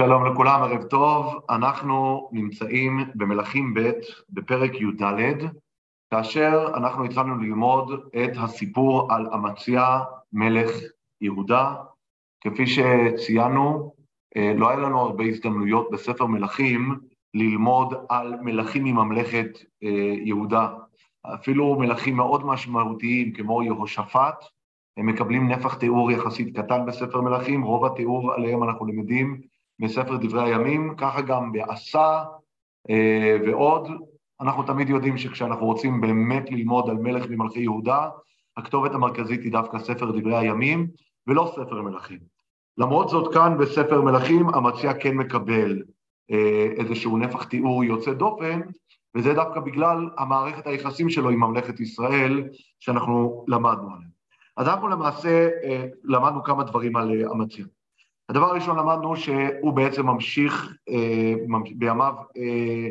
שלום לכולם, ערב טוב. אנחנו נמצאים במלכים ב' בפרק י"ד, כאשר אנחנו התחלנו ללמוד את הסיפור על אמציה מלך יהודה. כפי שציינו, אה, לא היה לנו הרבה הזדמנויות בספר מלכים ללמוד על מלכים מממלכת אה, יהודה. אפילו מלכים מאוד משמעותיים כמו יהושפט, הם מקבלים נפח תיאור יחסית קטן בספר מלכים, רוב התיאור עליהם אנחנו למדים מספר דברי הימים, ככה גם בעשה אה, ועוד. אנחנו תמיד יודעים שכשאנחנו רוצים באמת ללמוד על מלך ממלכי יהודה, הכתובת המרכזית היא דווקא ספר דברי הימים, ולא ספר מלכים. למרות זאת, כאן בספר מלכים, אמציה כן מקבל אה, איזשהו נפח תיאור יוצא דופן, וזה דווקא בגלל המערכת היחסים שלו עם ממלכת ישראל, שאנחנו למדנו עליהם. אז אנחנו למעשה אה, למדנו כמה דברים על אמציה. הדבר הראשון למדנו שהוא בעצם ממשיך, אה, בימיו אה,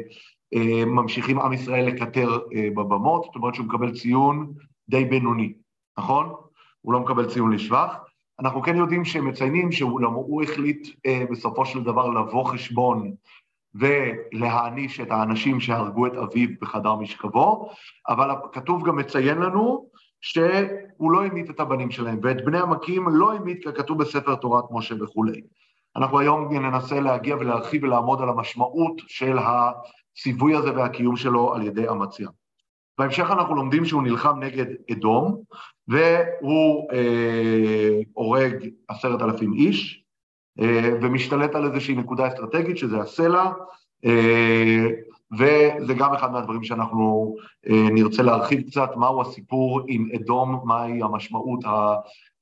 אה, ממשיכים עם ישראל לקטר בבמות, זאת אומרת שהוא מקבל ציון די בינוני, נכון? הוא לא מקבל ציון לשבח. אנחנו כן יודעים שהם מציינים שהוא החליט בסופו של דבר לבוא חשבון ולהעניש את האנשים שהרגו את אביו בחדר משכבו, אבל הכתוב גם מציין לנו שהוא לא המית את הבנים שלהם, ואת בני המכים לא המית ככתוב בספר תורת משה וכולי. אנחנו היום ננסה להגיע ולהרחיב ולעמוד על המשמעות של הציווי הזה והקיום שלו על ידי אמציה. בהמשך אנחנו לומדים שהוא נלחם נגד אדום, והוא אה, הורג עשרת אלפים איש, אה, ומשתלט על איזושהי נקודה אסטרטגית, שזה הסלע, אה, וזה גם אחד מהדברים שאנחנו אה, נרצה להרחיב קצת, מהו הסיפור עם אדום, מהי המשמעות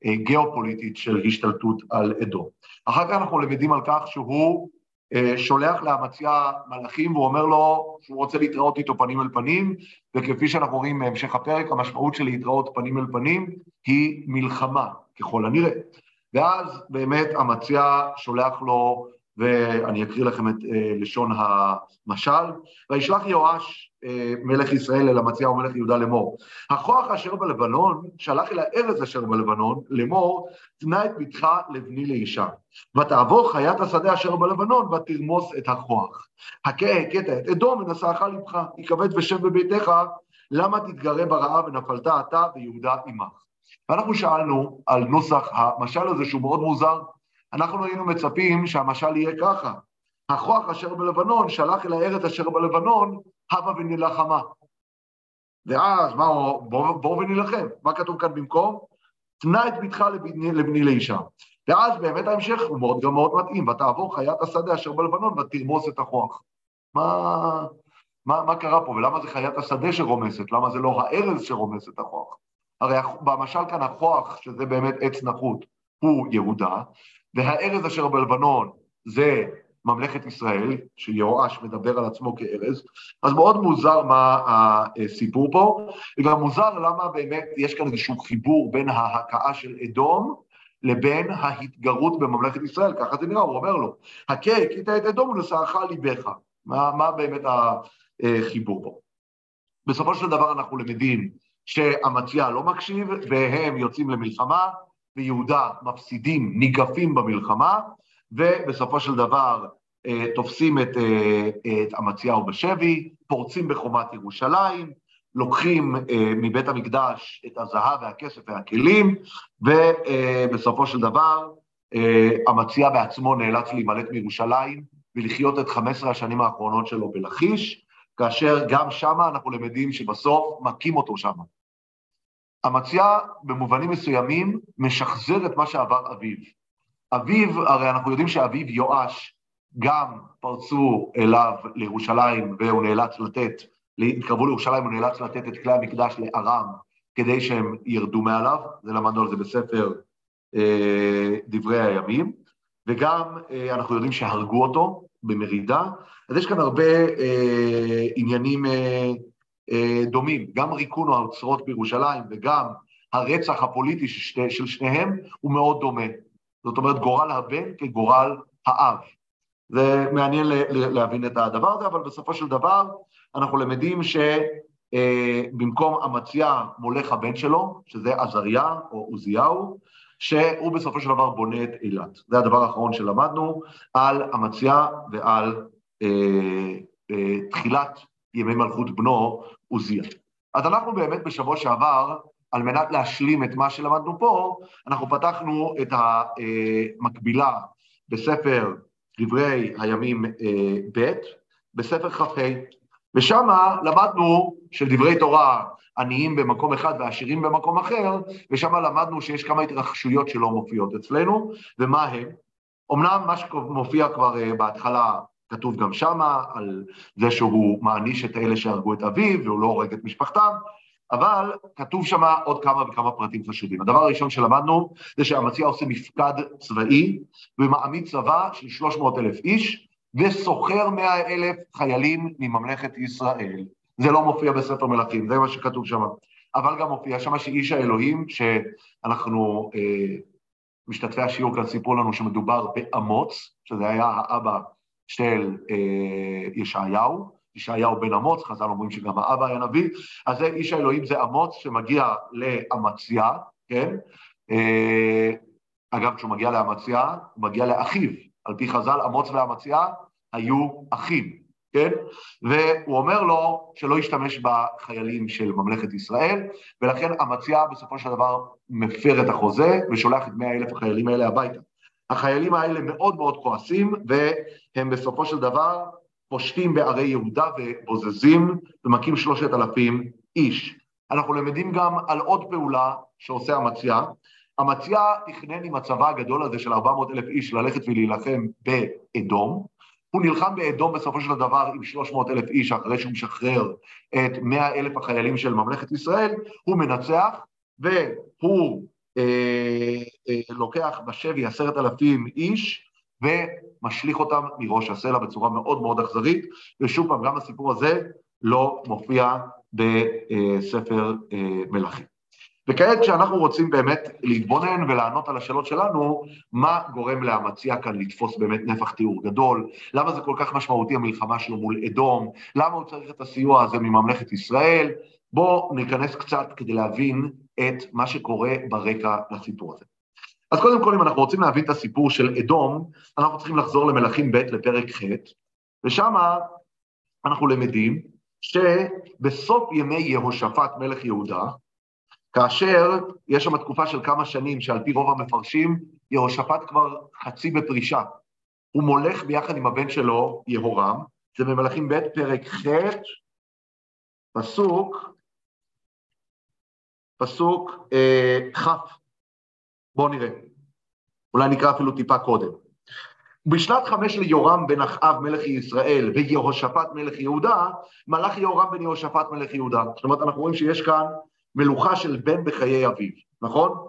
הגיאופוליטית של השתלטות על אדום. אחר כך אנחנו למדים על כך שהוא אה, שולח לאמציה מלאכים והוא אומר לו שהוא רוצה להתראות איתו פנים אל פנים, וכפי שאנחנו רואים בהמשך הפרק, המשמעות של להתראות פנים אל פנים היא מלחמה, ככל הנראה. ואז באמת אמציה שולח לו ואני אקריא לכם את אה, לשון המשל. וישלח יואש אה, מלך ישראל אל אמציה ומלך יהודה לאמור. הכוח אשר בלבנון שלח אל הארץ אשר בלבנון לאמור, תנה את בתך לבני לאישה. ותעבור חיית השדה אשר בלבנון ותרמוס את הכוח. הכה הכית את אדום ונשאך לבך, יכבד ושב בביתך, למה תתגרה ברעה ונפלת אתה ויהודה עמך. ואנחנו שאלנו על נוסח המשל הזה שהוא מאוד מוזר, אנחנו היינו מצפים שהמשל יהיה ככה, הכוח אשר בלבנון שלח אל הארץ אשר בלבנון, הבה ונלחמה. ואז מה, בואו בוא ונילחם. מה כתוב כאן במקום? תנה את בתך לבני, לבני לאישה. ואז באמת ההמשך הוא מאוד, גם מאוד מתאים, ותעבור חיית השדה אשר בלבנון ותרמוס את הכוח. מה, מה, מה קרה פה, ולמה זה חיית השדה שרומסת? למה זה לא הארז שרומס את הכוח? הרי במשל כאן הכוח, שזה באמת עץ נחות, הוא יהודה, והארז אשר בלבנון זה ממלכת ישראל, שיהואש מדבר על עצמו כארז, אז מאוד מוזר מה הסיפור פה, וגם מוזר למה באמת יש כאן איזשהו חיבור בין ההכאה של אדום לבין ההתגרות בממלכת ישראל, ככה זה נראה, הוא אומר לו, הכה הכית את אדום ונשאך ליבך, מה, מה באמת החיבור פה. בסופו של דבר אנחנו למדים שאמציה לא מקשיב והם יוצאים למלחמה, ויהודה מפסידים, ניגפים במלחמה, ובסופו של דבר אה, תופסים את, אה, את אמציהו בשבי, פורצים בחומת ירושלים, לוקחים אה, מבית המקדש את הזהב והכסף והכלים, ובסופו של דבר אמציה בעצמו נאלץ להימלט מירושלים ולחיות את 15 השנים האחרונות שלו בלכיש, כאשר גם שמה אנחנו למדים שבסוף מכים אותו שמה. אמציה במובנים מסוימים משחזר את מה שעבר אביו. אביו, הרי אנחנו יודעים שאביו יואש גם פרצו אליו לירושלים והוא נאלץ לתת, התקרבו לירושלים, הוא נאלץ לתת את כלי המקדש לארם כדי שהם ירדו מעליו, זה למדנו על זה בספר אה, דברי הימים, וגם אה, אנחנו יודעים שהרגו אותו במרידה, אז יש כאן הרבה אה, עניינים אה, דומים, גם ריקון האוצרות בירושלים וגם הרצח הפוליטי של, של שניהם הוא מאוד דומה. זאת אומרת, גורל הבן כגורל האב. זה מעניין להבין את הדבר הזה, אבל בסופו של דבר אנחנו למדים שבמקום אה, אמציה מולך הבן שלו, שזה עזריה או עוזיהו, שהוא בסופו של דבר בונה את אילת. זה הדבר האחרון שלמדנו על אמציה ועל אה, אה, תחילת ימי מלכות בנו עוזיה. אז אנחנו באמת בשבוע שעבר, על מנת להשלים את מה שלמדנו פה, אנחנו פתחנו את המקבילה בספר דברי הימים אה, ב', בספר כ"ה, ושם למדנו שדברי תורה עניים במקום אחד ועשירים במקום אחר, ושם למדנו שיש כמה התרחשויות שלא מופיעות אצלנו, ומה הם? אמנם מה שמופיע כבר אה, בהתחלה כתוב גם שמה על זה שהוא מעניש את אלה שהרגו את אביו והוא לא הורג את משפחתם, אבל כתוב שם עוד כמה וכמה פרטים חשובים. הדבר הראשון שלמדנו זה שהמציע עושה מפקד צבאי ומעמיד צבא של 300 אלף איש וסוחר 100 אלף חיילים מממלכת ישראל. זה לא מופיע בספר מלכים, זה מה שכתוב שם. אבל גם מופיע שם שאיש האלוהים, שאנחנו, אה, משתתפי השיעור כאן סיפרו לנו שמדובר באמוץ, שזה היה האבא של אה, ישעיהו, ישעיהו בן אמוץ, חז"ל אומרים שגם האבא היה נביא, אז זה איש האלוהים זה אמוץ שמגיע לאמציה, כן? אה, אגב, כשהוא מגיע לאמציה, הוא מגיע לאחיו, על פי חז"ל, אמוץ ואמציה היו אחים, כן? והוא אומר לו שלא ישתמש בחיילים של ממלכת ישראל, ולכן אמציה בסופו של דבר מפר את החוזה ושולח את מאה אלף החיילים האלה הביתה. החיילים האלה מאוד מאוד כועסים, והם בסופו של דבר פושטים בערי יהודה ובוזזים ומכים שלושת אלפים איש. אנחנו למדים גם על עוד פעולה שעושה אמציה. אמציה תכנן עם הצבא הגדול הזה של 400 אלף איש ללכת ולהילחם באדום. הוא נלחם באדום בסופו של דבר עם 300 אלף איש אחרי שהוא משחרר את 100 אלף החיילים של ממלכת ישראל, הוא מנצח והוא לוקח בשבי עשרת אלפים איש ומשליך אותם מראש הסלע בצורה מאוד מאוד אכזרית, ושוב פעם, גם הסיפור הזה לא מופיע בספר אה, מלכים. וכעת כשאנחנו רוצים באמת להתבונן ולענות על השאלות שלנו, מה גורם לאמציה כאן לתפוס באמת נפח תיאור גדול, למה זה כל כך משמעותי המלחמה שלו מול אדום, למה הוא צריך את הסיוע הזה מממלכת ישראל, בואו ניכנס קצת כדי להבין את מה שקורה ברקע לסיפור הזה. אז קודם כל, אם אנחנו רוצים להבין את הסיפור של אדום, אנחנו צריכים לחזור למלכים ב' לפרק ח', ושם אנחנו למדים שבסוף ימי יהושפט מלך יהודה, כאשר יש שם תקופה של כמה שנים שעל פי רוב המפרשים, יהושפט כבר חצי בפרישה. הוא מולך ביחד עם הבן שלו, יהורם, זה במלכים ב' פרק ח', פסוק, פסוק אה. בואו נראה. אולי נקרא אפילו טיפה קודם. בשנת חמש ליורם בן אחאב מלך ישראל ויהושפט מלך יהודה, מלך יהורם בן יהושפט מלך יהודה. זאת אומרת, אנחנו רואים שיש כאן מלוכה של בן בחיי אביו, נכון?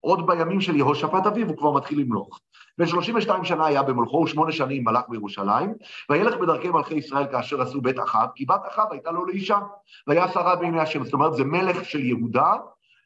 עוד בימים של יהושפט אביו הוא כבר מתחיל למלוך. בן 32 שנה היה במולכו, ושמונה שנים מלך בירושלים, וילך בדרכי מלכי ישראל כאשר עשו בית אחאב, כי בת אחאב הייתה לו לאישה, והיה שרה בעיני השם. זאת אומרת, זה מלך של יהודה,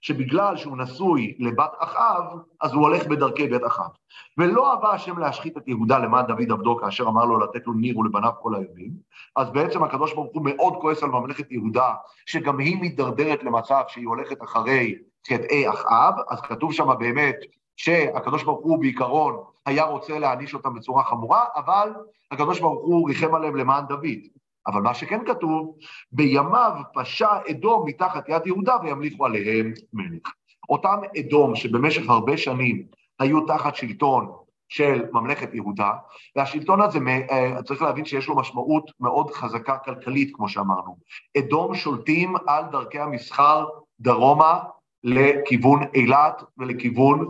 שבגלל שהוא נשוי לבת אחאב, אז הוא הולך בדרכי בית אחאב. ולא אהבה השם להשחית את יהודה למען דוד עבדו, כאשר אמר לו לתת לו ניר ולבניו כל הימים, אז בעצם הקדוש ברוך הוא מאוד כועס על ממלכת יהודה, שגם היא מידרדרת למצב שהיא הולכת אחרי חטאי אחאב, אז כתוב שם באמת שהקדוש ברוך הוא בעיקרון היה רוצה להעניש אותם בצורה חמורה, אבל הקדוש ברוך הוא ריחם עליהם למען דוד. אבל מה שכן כתוב, בימיו פשע אדום מתחת יד יהודה וימליכו עליהם מלך. אותם אדום שבמשך הרבה שנים היו תחת שלטון של ממלכת יהודה, והשלטון הזה, אה, צריך להבין שיש לו משמעות מאוד חזקה כלכלית, כמו שאמרנו. אדום שולטים על דרכי המסחר דרומה לכיוון אילת ולכיוון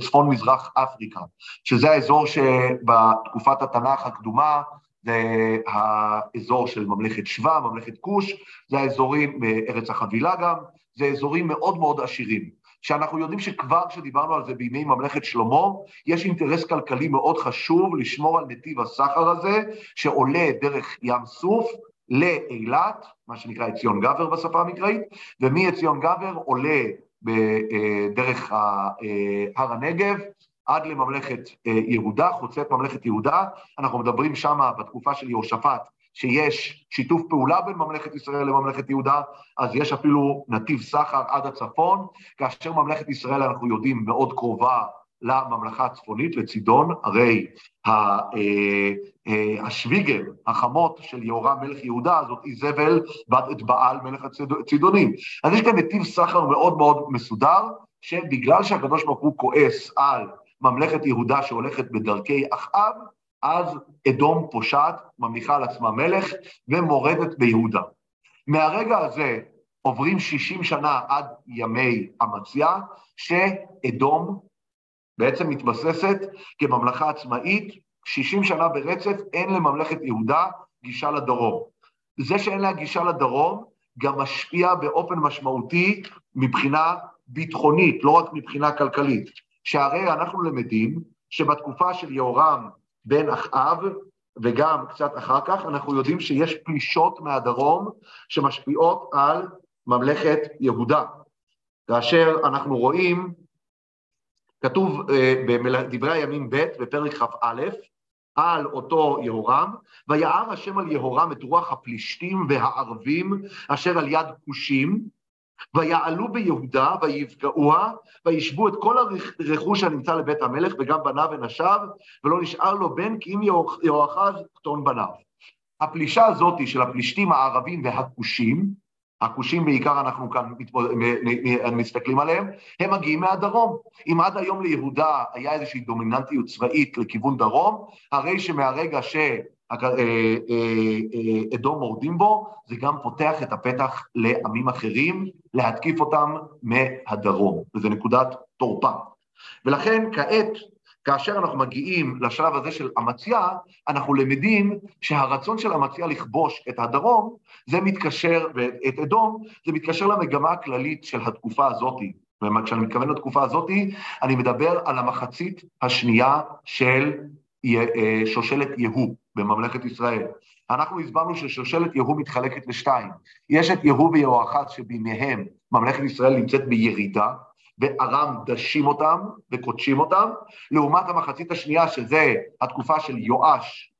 צפון מזרח אפריקה, שזה האזור שבתקופת התנ"ך הקדומה זה האזור של ממלכת שבא, ממלכת כוש, זה האזורים בארץ החבילה גם, זה אזורים מאוד מאוד עשירים. שאנחנו יודעים שכבר כשדיברנו על זה בימי ממלכת שלמה, יש אינטרס כלכלי מאוד חשוב לשמור על נתיב הסחר הזה, שעולה דרך ים סוף לאילת, מה שנקרא עציון גבר בשפה המקראית, ומעציון גבר עולה בדרך אה, הר הנגב עד לממלכת אה, יהודה, חוצה את ממלכת יהודה, אנחנו מדברים שם בתקופה של יהושפט, שיש שיתוף פעולה בין ממלכת ישראל לממלכת יהודה, אז יש אפילו נתיב סחר עד הצפון, כאשר ממלכת ישראל, אנחנו יודעים, מאוד קרובה לממלכה הצפונית, לצידון, הרי אה, אה, השוויגר, החמות של יהורם מלך יהודה, זאת איזבל בת את בעל מלך הצידונים. אז יש כאן נתיב סחר מאוד מאוד מסודר, שבגלל שהקדוש ברוך הוא כועס על ממלכת יהודה שהולכת בדרכי אחאב, אז אדום פושעת, ממליכה על עצמה מלך, ומורדת ביהודה. מהרגע הזה עוברים 60 שנה עד ימי אמציה, שאדום בעצם מתבססת כממלכה עצמאית, 60 שנה ברצף אין לממלכת יהודה גישה לדרום. זה שאין לה גישה לדרום גם משפיע באופן משמעותי מבחינה ביטחונית, לא רק מבחינה כלכלית. שהרי אנחנו למדים שבתקופה של יהורם בן אחאב, וגם קצת אחר כך, אנחנו יודעים שיש פלישות מהדרום שמשפיעות על ממלכת יהודה. כאשר אנחנו רואים כתוב אה, בדברי הימים ב' בפרק כ"א, על אותו יהורם, ויער השם על יהורם את רוח הפלישתים והערבים אשר על יד כושים, ויעלו ביהודה ויפגעוה, וישבו את כל הרכוש הנמצא לבית המלך וגם בניו ונשיו, ולא נשאר לו בן כי אם יהואחז קטון בניו. הפלישה הזאת של הפלישתים הערבים והכושים, הכושים בעיקר אנחנו כאן מסתכלים עליהם, הם מגיעים מהדרום. אם עד היום ליהודה היה איזושהי דומיננטיות צבאית לכיוון דרום, הרי שמהרגע שאדום מורדים בו, זה גם פותח את הפתח לעמים אחרים להתקיף אותם מהדרום, וזו נקודת תורפה. ולכן כעת כאשר אנחנו מגיעים לשלב הזה של אמציה, אנחנו למדים שהרצון של אמציה לכבוש את הדרום, זה מתקשר, ואת אדום, זה מתקשר למגמה הכללית של התקופה הזאת. וכשאני מתכוון לתקופה הזאת, אני מדבר על המחצית השנייה של אה, שושלת יהוא בממלכת ישראל. אנחנו הסברנו ששושלת יהוא מתחלקת לשתיים. יש את יהוא ויהואחז שביניהם ממלכת ישראל נמצאת בירידה, וארם דשים אותם וקודשים אותם, לעומת המחצית השנייה, שזה התקופה של יואש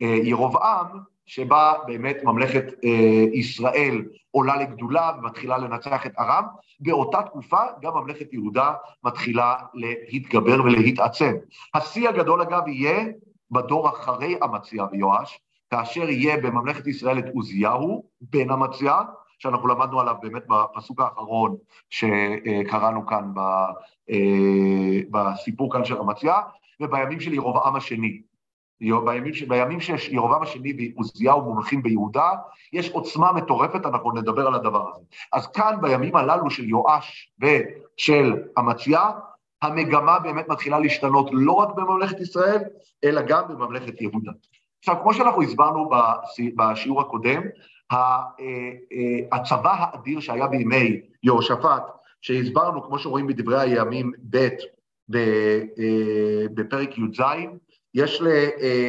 וירובעם, שבה באמת ממלכת אה, ישראל עולה לגדולה ומתחילה לנצח את ארם, באותה תקופה גם ממלכת יהודה מתחילה להתגבר ולהתעצם. השיא הגדול אגב יהיה בדור אחרי אמציה ויואש, כאשר יהיה בממלכת ישראל את עוזיהו בן אמציה, שאנחנו למדנו עליו באמת בפסוק האחרון שקראנו כאן אה, בסיפור כאן של אמציה, ובימים של ירובעם השני. בימים, בימים שירובעם השני ועוזיהו מונחים ביהודה, יש עוצמה מטורפת, אנחנו נדבר על הדבר הזה. אז כאן, בימים הללו של יואש ושל אמציה, המגמה באמת מתחילה להשתנות לא רק בממלכת ישראל, אלא גם בממלכת יהודה. עכשיו, כמו שאנחנו הסברנו בשיעור הקודם, הצבא האדיר שהיה בימי יהושפט, שהסברנו, כמו שרואים בדברי הימים ב' אה, בפרק י"ז, יש,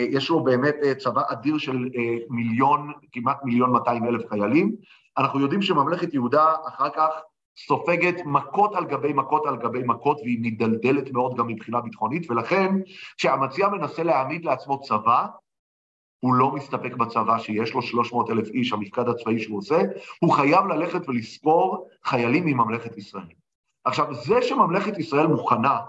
יש לו באמת צבא אדיר של מיליון, כמעט מיליון 200 אלף חיילים. אנחנו יודעים שממלכת יהודה אחר כך סופגת מכות על גבי מכות על גבי מכות, והיא מדלדלת מאוד גם מבחינה ביטחונית, ולכן כשהמציע מנסה להעמיד לעצמו צבא, הוא לא מסתפק בצבא שיש לו 300 אלף איש, המפקד הצבאי שהוא עושה, הוא חייב ללכת ולספור חיילים מממלכת ישראל. עכשיו, זה שממלכת ישראל מוכנה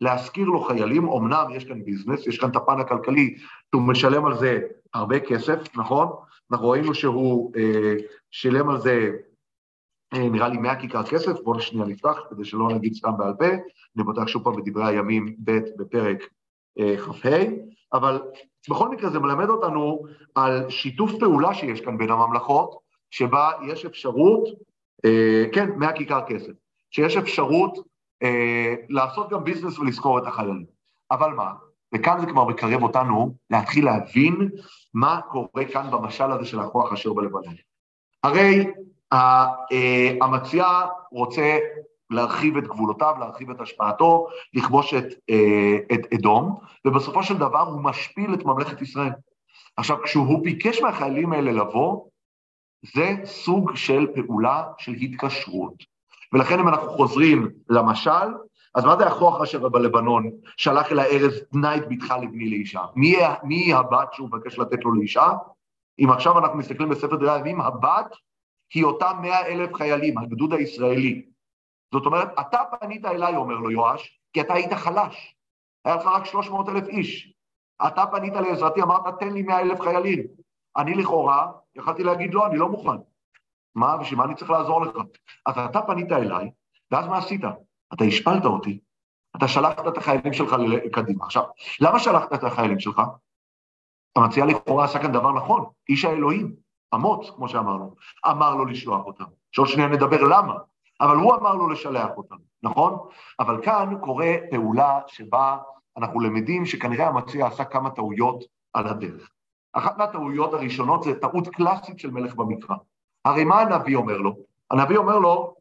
להשכיר לו חיילים, אמנם יש כאן ביזנס, יש כאן את הפן הכלכלי, שהוא משלם על זה הרבה כסף, נכון? אנחנו ראינו שהוא אה, שילם על זה אה, נראה לי 100 כיכר כסף, בואו שנייה נפתח כדי שלא נגיד סתם בעל פה, אני פותח שוב פעם בדברי הימים ב' בפרק אה, כ"ה, אבל בכל מקרה זה מלמד אותנו על שיתוף פעולה שיש כאן בין הממלכות, שבה יש אפשרות, אה, כן, מהכיכר כסף, שיש אפשרות אה, לעשות גם ביזנס ולזכור את החיילים. אבל מה, וכאן זה כבר מקרב אותנו להתחיל להבין מה קורה כאן במשל הזה של הכוח אשר בלבנון. הרי אה, המציע רוצה להרחיב את גבולותיו, להרחיב את השפעתו, לכבוש את, אה, את אדום, ובסופו של דבר הוא משפיל את ממלכת ישראל. עכשיו, כשהוא ביקש מהחיילים האלה לבוא, זה סוג של פעולה של התקשרות. ולכן אם אנחנו חוזרים למשל, אז מה זה הכוח אשר בלבנון שלח אל הארז תנה את בתך לבני לאישה? מי, מי הבת שהוא מבקש לתת לו לאישה? אם עכשיו אנחנו מסתכלים בספר דברי הימים, הבת היא אותם מאה אלף חיילים, הגדוד הישראלי. זאת אומרת, אתה פנית אליי, אומר לו יואש, כי אתה היית חלש. היה לך רק 300 אלף איש. אתה פנית לעזרתי, אמרת, תן לי מאה אלף חיילים. אני לכאורה, יכלתי להגיד, לא, אני לא מוכן. מה, בשביל מה אני צריך לעזור לך? אז אתה פנית אליי, ואז מה עשית? אתה השפלת אותי, אתה שלחת את החיילים שלך קדימה. עכשיו, למה שלחת את החיילים שלך? המציע לכאורה עשה כאן דבר נכון, איש האלוהים, אמוץ, כמו שאמרנו, אמר לו לשלוח אותם. שעוד שנייה נדבר למה, אבל הוא אמר לו לשלח אותם, נכון? אבל כאן קורה פעולה שבה אנחנו למדים שכנראה המציע עשה כמה טעויות על הדרך. אחת מהטעויות הראשונות זה טעות קלאסית של מלך במקרא. הרי מה הנביא אומר לו? הנביא אומר לו,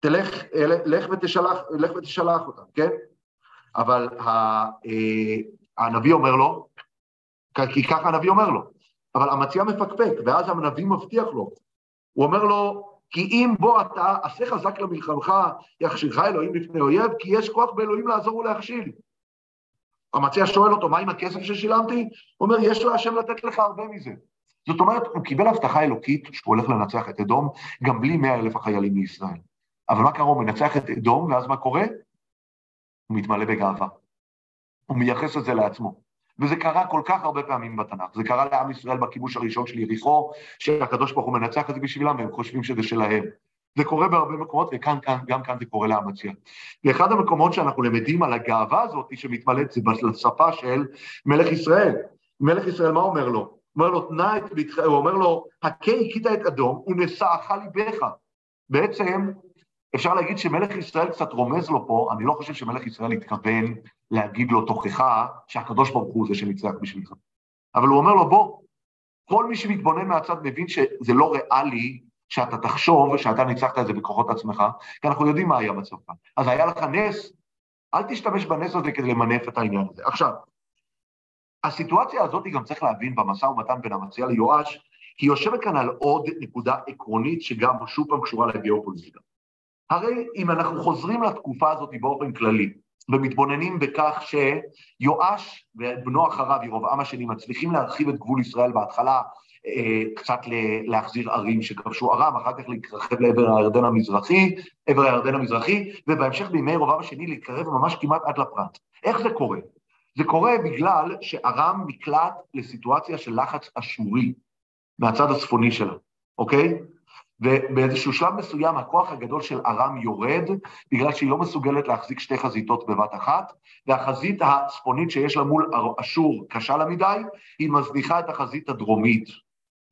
תלך, לך ותשלח, לך ותשלח אותם, כן? אבל אה, הנביא אומר לו, כי ככה הנביא אומר לו, אבל המציע מפקפק, ואז הנביא מבטיח לו, הוא אומר לו, כי אם בוא אתה, עשה חזק למלחמך, יכשירך אלוהים לפני אויב, כי יש כוח באלוהים לעזור ולהכשיל. המציע שואל אותו, מה עם הכסף ששילמתי? הוא אומר, יש להשם לתת לך הרבה מזה. זאת אומרת, הוא קיבל הבטחה אלוקית שהוא הולך לנצח את אדום, גם בלי מאה אלף החיילים מישראל. אבל מה קרה? הוא מנצח את אדום, ואז מה קורה? הוא מתמלא בגאווה. הוא מייחס את זה לעצמו. וזה קרה כל כך הרבה פעמים בתנ"ך. זה קרה לעם ישראל בכיבוש הראשון של יריחו, שהקדוש ברוך הוא מנצח את זה בשבילם, והם חושבים שזה שלהם. זה קורה בהרבה מקומות, וכאן, כאן, גם כאן זה קורה לאמציה. ואחד המקומות שאנחנו למדים על הגאווה הזאת שמתמלאת, זה בשפה של מלך ישראל. מלך ישראל, מה אומר לו? אומר לו, תנא את ביתך, הוא אומר לו, הכה הכית את אדום ונשאך ליבך. בעצם, אפשר להגיד שמלך ישראל קצת רומז לו פה, אני לא חושב שמלך ישראל התכוון להגיד לו תוכחה שהקדוש ברוך הוא זה שניצח בשבילך. אבל הוא אומר לו, בוא, כל מי שמתבונן מהצד מבין שזה לא ריאלי שאתה תחשוב שאתה ניצחת את זה בכוחות עצמך, כי אנחנו יודעים מה היה בצבא. אז היה לך נס, אל תשתמש בנס הזה כדי למנף את העניין הזה. עכשיו, הסיטואציה הזאת גם צריך להבין במשא ומתן בין המציע ליואש, היא יושבת כאן על עוד נקודה עקרונית שגם שוב פעם קשורה לגיאופוליטיקה. הרי אם אנחנו חוזרים לתקופה הזאת באופן כללי, ומתבוננים בכך שיואש ובנו אחריו, ירבעם השני, מצליחים להרחיב את גבול ישראל בהתחלה, אה, קצת להחזיר ערים שכבשו ארם, אחר כך להתרחב לעבר הירדן המזרחי, עבר הירדן המזרחי, ובהמשך בימי ירבעם השני להתקרב ממש כמעט עד לפרט. איך זה קורה? זה קורה בגלל שארם נקלט לסיטואציה של לחץ אשורי מהצד הצפוני שלה, אוקיי? ובאיזשהו שלב מסוים הכוח הגדול של ארם יורד, בגלל שהיא לא מסוגלת להחזיק שתי חזיתות בבת אחת, והחזית הצפונית שיש לה מול אשור קשה לה מדי, היא מזניחה את החזית הדרומית,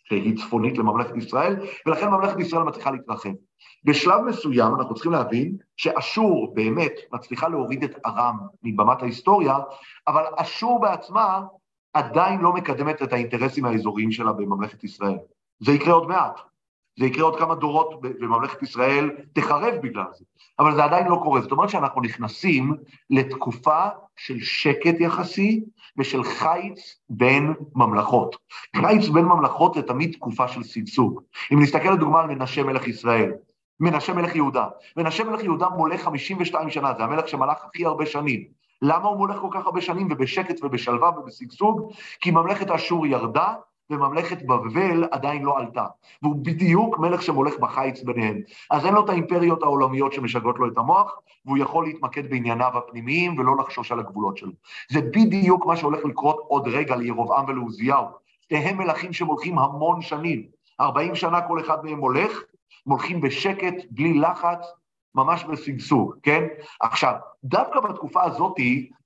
שהיא צפונית לממלכת ישראל, ולכן ממלכת ישראל מצליחה להתרחב. בשלב מסוים אנחנו צריכים להבין שאשור באמת מצליחה להוריד את ארם מבמת ההיסטוריה, אבל אשור בעצמה עדיין לא מקדמת את האינטרסים האזוריים שלה בממלכת ישראל. זה יקרה עוד מעט. זה יקרה עוד כמה דורות וממלכת ישראל תחרב בגלל זה, אבל זה עדיין לא קורה. זאת אומרת שאנחנו נכנסים לתקופה של שקט יחסי ושל חיץ בין ממלכות. חיץ בין ממלכות זה תמיד תקופה של שגשוג. אם נסתכל לדוגמה על מנשה מלך ישראל, מנשה מלך יהודה. מנשה מלך יהודה מולך 52 שנה, זה המלך שמלך הכי הרבה שנים. למה הוא מולך כל כך הרבה שנים ובשקט ובשלווה ובשגשוג? כי ממלכת אשור ירדה וממלכת בבל עדיין לא עלתה. והוא בדיוק מלך שמולך בחיץ ביניהם. אז אין לו את האימפריות העולמיות שמשגעות לו את המוח, והוא יכול להתמקד בענייניו הפנימיים ולא לחשוש על הגבולות שלו. זה בדיוק מה שהולך לקרות עוד רגע לירובעם ולעוזיהו. שניהם מלכים שמולכים המון שנים. 40 שנה כל אחד מהם הולך, הם הולכים בשקט, בלי לחץ, ממש בשגשוג, כן? עכשיו, דווקא בתקופה הזאת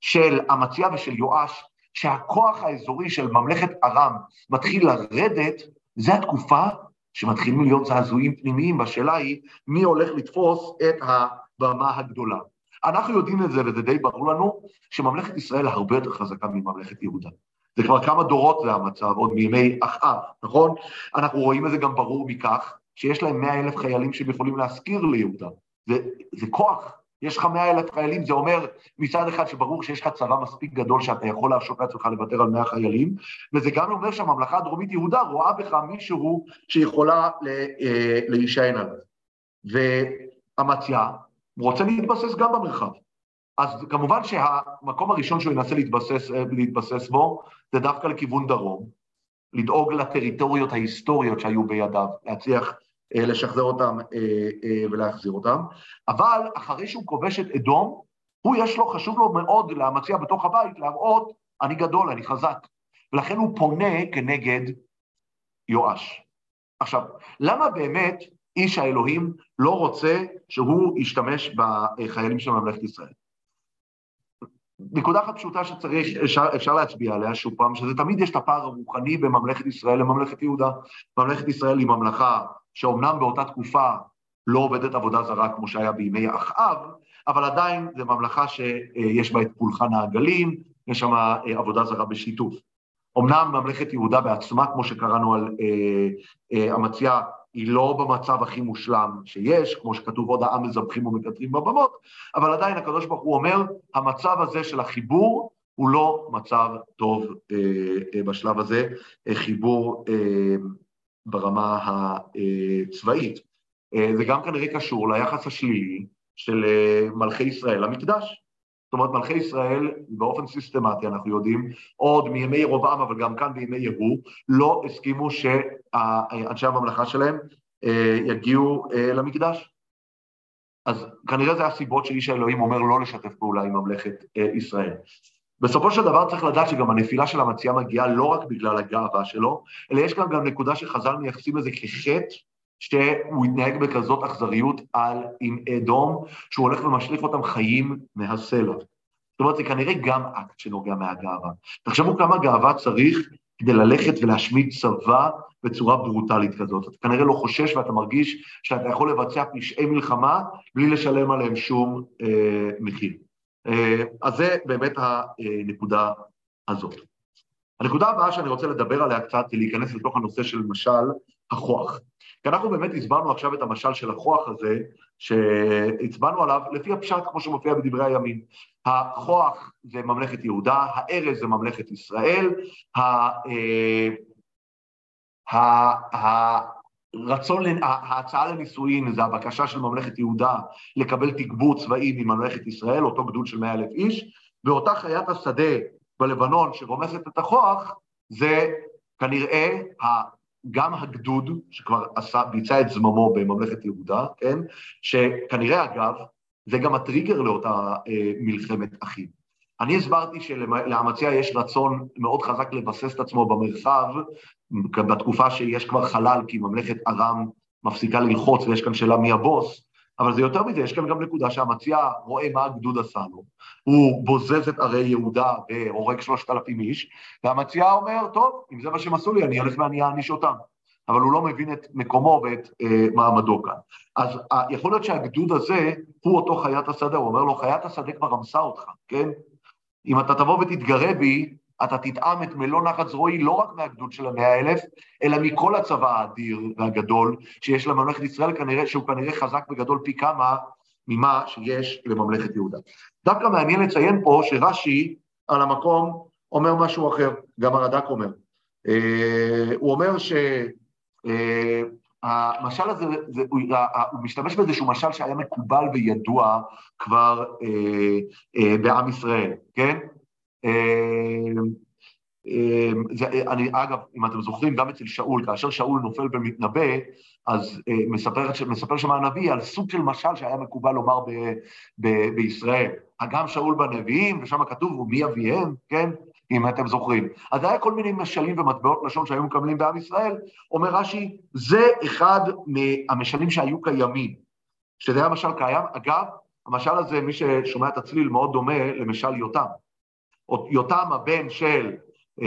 של אמציה ושל יואש, שהכוח האזורי של ממלכת ארם מתחיל לרדת, זה התקופה שמתחילים להיות זעזועים פנימיים, והשאלה היא מי הולך לתפוס את הבמה הגדולה. אנחנו יודעים את זה, וזה די ברור לנו, שממלכת ישראל הרבה יותר חזקה מממלכת יהודה. זה כבר כמה דורות זה המצב, עוד מימי אחאב, נכון? אנחנו רואים את זה גם ברור מכך שיש להם מאה אלף חיילים שהם יכולים להשכיר ליהודה. זה, זה כוח, יש לך מאה אלף חיילים, זה אומר מצד אחד שברור שיש לך צבא מספיק גדול שאתה יכול להרשות לעצמך לוותר על מאה חיילים, וזה גם אומר שהממלכה הדרומית יהודה רואה בך מישהו שיכולה אה, להישען עליו. ואמציה רוצה להתבסס גם במרחב. אז כמובן שהמקום הראשון שהוא ינסה להתבסס, להתבסס בו זה דווקא לכיוון דרום, לדאוג לטריטוריות ההיסטוריות שהיו בידיו, להצליח אה, לשחזר אותם אה, אה, ולהחזיר אותם, אבל אחרי שהוא כובש את אדום, הוא יש לו, חשוב לו מאוד לאמציה בתוך הבית, להראות, אני גדול, אני חזק. ולכן הוא פונה כנגד יואש. עכשיו, למה באמת איש האלוהים לא רוצה שהוא ישתמש בחיילים של ממלכת ישראל? נקודה אחת פשוטה שצריך, אפשר, אפשר להצביע עליה שוב פעם, שזה תמיד יש את הפער הרוחני בין ממלכת ישראל לממלכת יהודה. ממלכת ישראל היא ממלכה שאומנם באותה תקופה לא עובדת עבודה זרה כמו שהיה בימי אחאב, אבל עדיין זו ממלכה שיש בה את פולחן העגלים, יש שם אה, עבודה זרה בשיתוף. אמנם ממלכת יהודה בעצמה, כמו שקראנו על אה, אה, אמציה, היא לא במצב הכי מושלם שיש, כמו שכתוב עוד העם מזבחים ומקטרים בבמות, אבל עדיין הקדוש ברוך הוא אומר, המצב הזה של החיבור הוא לא מצב טוב אה, אה, בשלב הזה, אה, חיבור אה, ברמה הצבאית. אה, זה גם כנראה קשור ליחס השלילי של אה, מלכי ישראל למקדש. זאת אומרת, מלכי ישראל, באופן סיסטמטי, אנחנו יודעים, עוד מימי ירובעם, אבל גם כאן בימי יהוא, לא הסכימו שאנשי הממלכה שלהם אה, יגיעו למקדש. אז כנראה זה הסיבות שאיש האלוהים אומר לא לשתף פעולה עם ממלכת ישראל. בסופו של דבר צריך לדעת שגם הנפילה של המציאה מגיעה לא רק בגלל הגאווה שלו, אלא יש כאן גם נקודה שחז"ל מייחסים לזה כחטא, שהוא התנהג בכזאת אכזריות על עם אדום, שהוא הולך ומשליך אותם חיים מהסלע. זאת אומרת, זה כנראה גם אקט שנוגע מהגאווה. תחשבו כמה גאווה צריך כדי ללכת ולהשמיד צבא בצורה ברוטלית כזאת. אתה כנראה לא חושש ואתה מרגיש שאתה יכול לבצע פשעי מלחמה בלי לשלם עליהם שום אה, מחיר. אה, אז זה באמת הנקודה הזאת. הנקודה הבאה שאני רוצה לדבר עליה קצת היא להיכנס לתוך הנושא של משל הכוח. כי אנחנו באמת הסברנו עכשיו את המשל של הכוח הזה, שהצבענו עליו לפי הפשט כמו שמופיע בדברי הימים. הכוח זה ממלכת יהודה, הארז זה ממלכת ישראל, אה, הרצון, ההצעה לנישואין זה הבקשה של ממלכת יהודה לקבל תגבור צבאי מממלכת ישראל, אותו גדוד של מאה אלף איש, ואותה חיית השדה בלבנון שרומסת את הכוח, זה כנראה גם הגדוד, שכבר עשה, ביצע את זממו בממלכת יהודה, כן? שכנראה, אגב, זה גם הטריגר לאותה אה, מלחמת אחים. אני הסברתי שלאמציה יש רצון מאוד חזק לבסס את עצמו במרחב, בתקופה שיש כבר חלל, כי ממלכת ארם מפסיקה ללחוץ ויש כאן שאלה מי הבוס, אבל זה יותר מזה, יש כאן גם נקודה שהמציע רואה מה הגדוד עשה לו, הוא בוזז את ערי יהודה והורג שלושת אלפים איש, והמציע אומר, טוב, אם זה מה שהם עשו לי, אני אלך ואני אעניש אותם. אבל הוא לא מבין את מקומו ואת אה, מעמדו כאן. אז אה, יכול להיות שהגדוד הזה הוא אותו חיית השדה, הוא אומר לו, חיית השדה כבר רמסה אותך, כן? אם אתה תבוא ותתגרה בי, אתה תטעם את מלוא נחת זרועי לא רק מהגדוד של המאה אלף, אלא מכל הצבא האדיר והגדול שיש לממלכת ישראל, כנראה, שהוא כנראה חזק וגדול פי כמה ממה שיש לממלכת יהודה. דווקא מעניין לציין פה שרש"י על המקום אומר משהו אחר, גם הרד"ק אומר. אה, הוא אומר שהמשל אה, הזה, זה, הוא, הוא משתמש באיזשהו משל שהיה מקובל וידוע כבר אה, אה, בעם ישראל, כן? אמ, אמ, זה, אני, אגב, אם אתם זוכרים, גם אצל שאול, כאשר שאול נופל במתנבא, אז אה, מספר, מספר שם הנביא על סוג של משל שהיה מקובל לומר ב, ב, בישראל. גם שאול בנביאים, ושם כתוב, ומי אביהם, כן? אם אתם זוכרים. אז היה כל מיני משלים ומטבעות לשון שהיו מקבלים בעם ישראל. אומר רש"י, זה אחד מהמשלים שהיו קיימים. שזה היה משל קיים. אגב, המשל הזה, מי ששומע את הצליל, מאוד דומה למשל יותם. יותם הבן של אה,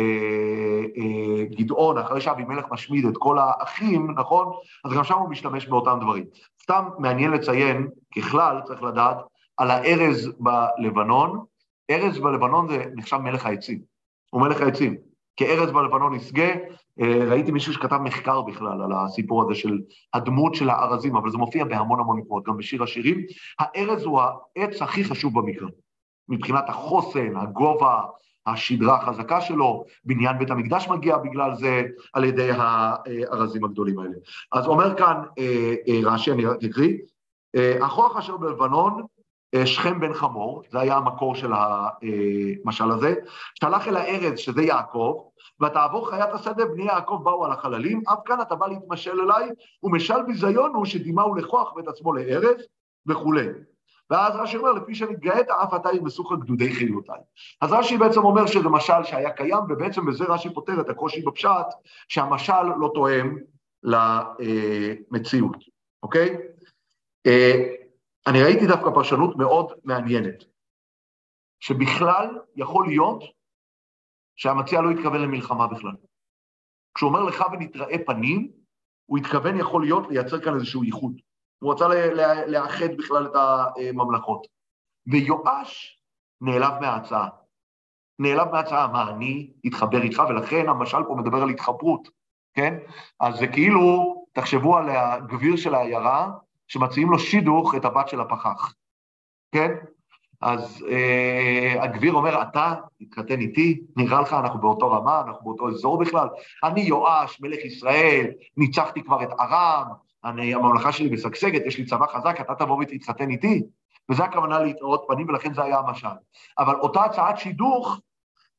אה, גדעון, אחרי שאבימלך משמיד את כל האחים, נכון? אז גם שם הוא משתמש באותם דברים. סתם מעניין לציין, ככלל, צריך לדעת, על הארז בלבנון. ארז בלבנון זה נחשב מלך העצים. הוא מלך העצים. כארז בלבנון ישגה, אה, ראיתי מישהו שכתב מחקר בכלל על הסיפור הזה של הדמות של הארזים, אבל זה מופיע בהמון המון מקומות, גם בשיר השירים. הארז הוא העץ הכי חשוב במקרא. מבחינת החוסן, הגובה, השדרה החזקה שלו, בניין בית המקדש מגיע בגלל זה על ידי הארזים הגדולים האלה. אז אומר כאן אה, אה, רש"י, אני אקריא, הכוח אשר בלבנון שכם בן חמור, זה היה המקור של המשל הזה, שלח אל הארז, שזה יעקב, ותעבור חיית השדה, בני יעקב באו על החללים, אף כאן אתה בא להתמשל אליי, ומשל ביזיון הוא שדימהו לכוח ואת עצמו לארז, וכולי. ואז רש"י אומר, לפי שנתגאית, אף אתה ירמסוך גדודי חילותיי. אז רש"י בעצם אומר שזה משל שהיה קיים, ובעצם בזה רש"י פותר את הקושי בפשט, שהמשל לא תואם למציאות, אוקיי? אני ראיתי דווקא פרשנות מאוד מעניינת, שבכלל יכול להיות שהמציע לא התכוון למלחמה בכלל. כשהוא אומר לך ונתראה פנים, הוא התכוון, יכול להיות, לייצר כאן איזשהו ייחוד. הוא רצה לאחד בכלל את הממלכות. ויואש נעלב מההצעה. נעלב מההצעה, מה, אני אתחבר איתך, ולכן המשל פה מדבר על התחברות, כן? אז זה כאילו, תחשבו על הגביר של העיירה, שמציעים לו שידוך את הבת של הפחח, כן? אז אה, הגביר אומר, אתה תתחתן איתי, נראה לך אנחנו באותו רמה, אנחנו באותו אזור בכלל? אני יואש, מלך ישראל, ניצחתי כבר את ארם, אני, הממלכה שלי משגשגת, יש לי צבא חזק, אתה תבוא ותתחתן איתי? וזו הכוונה להתראות פנים, ולכן זה היה המשל. אבל אותה הצעת שידוך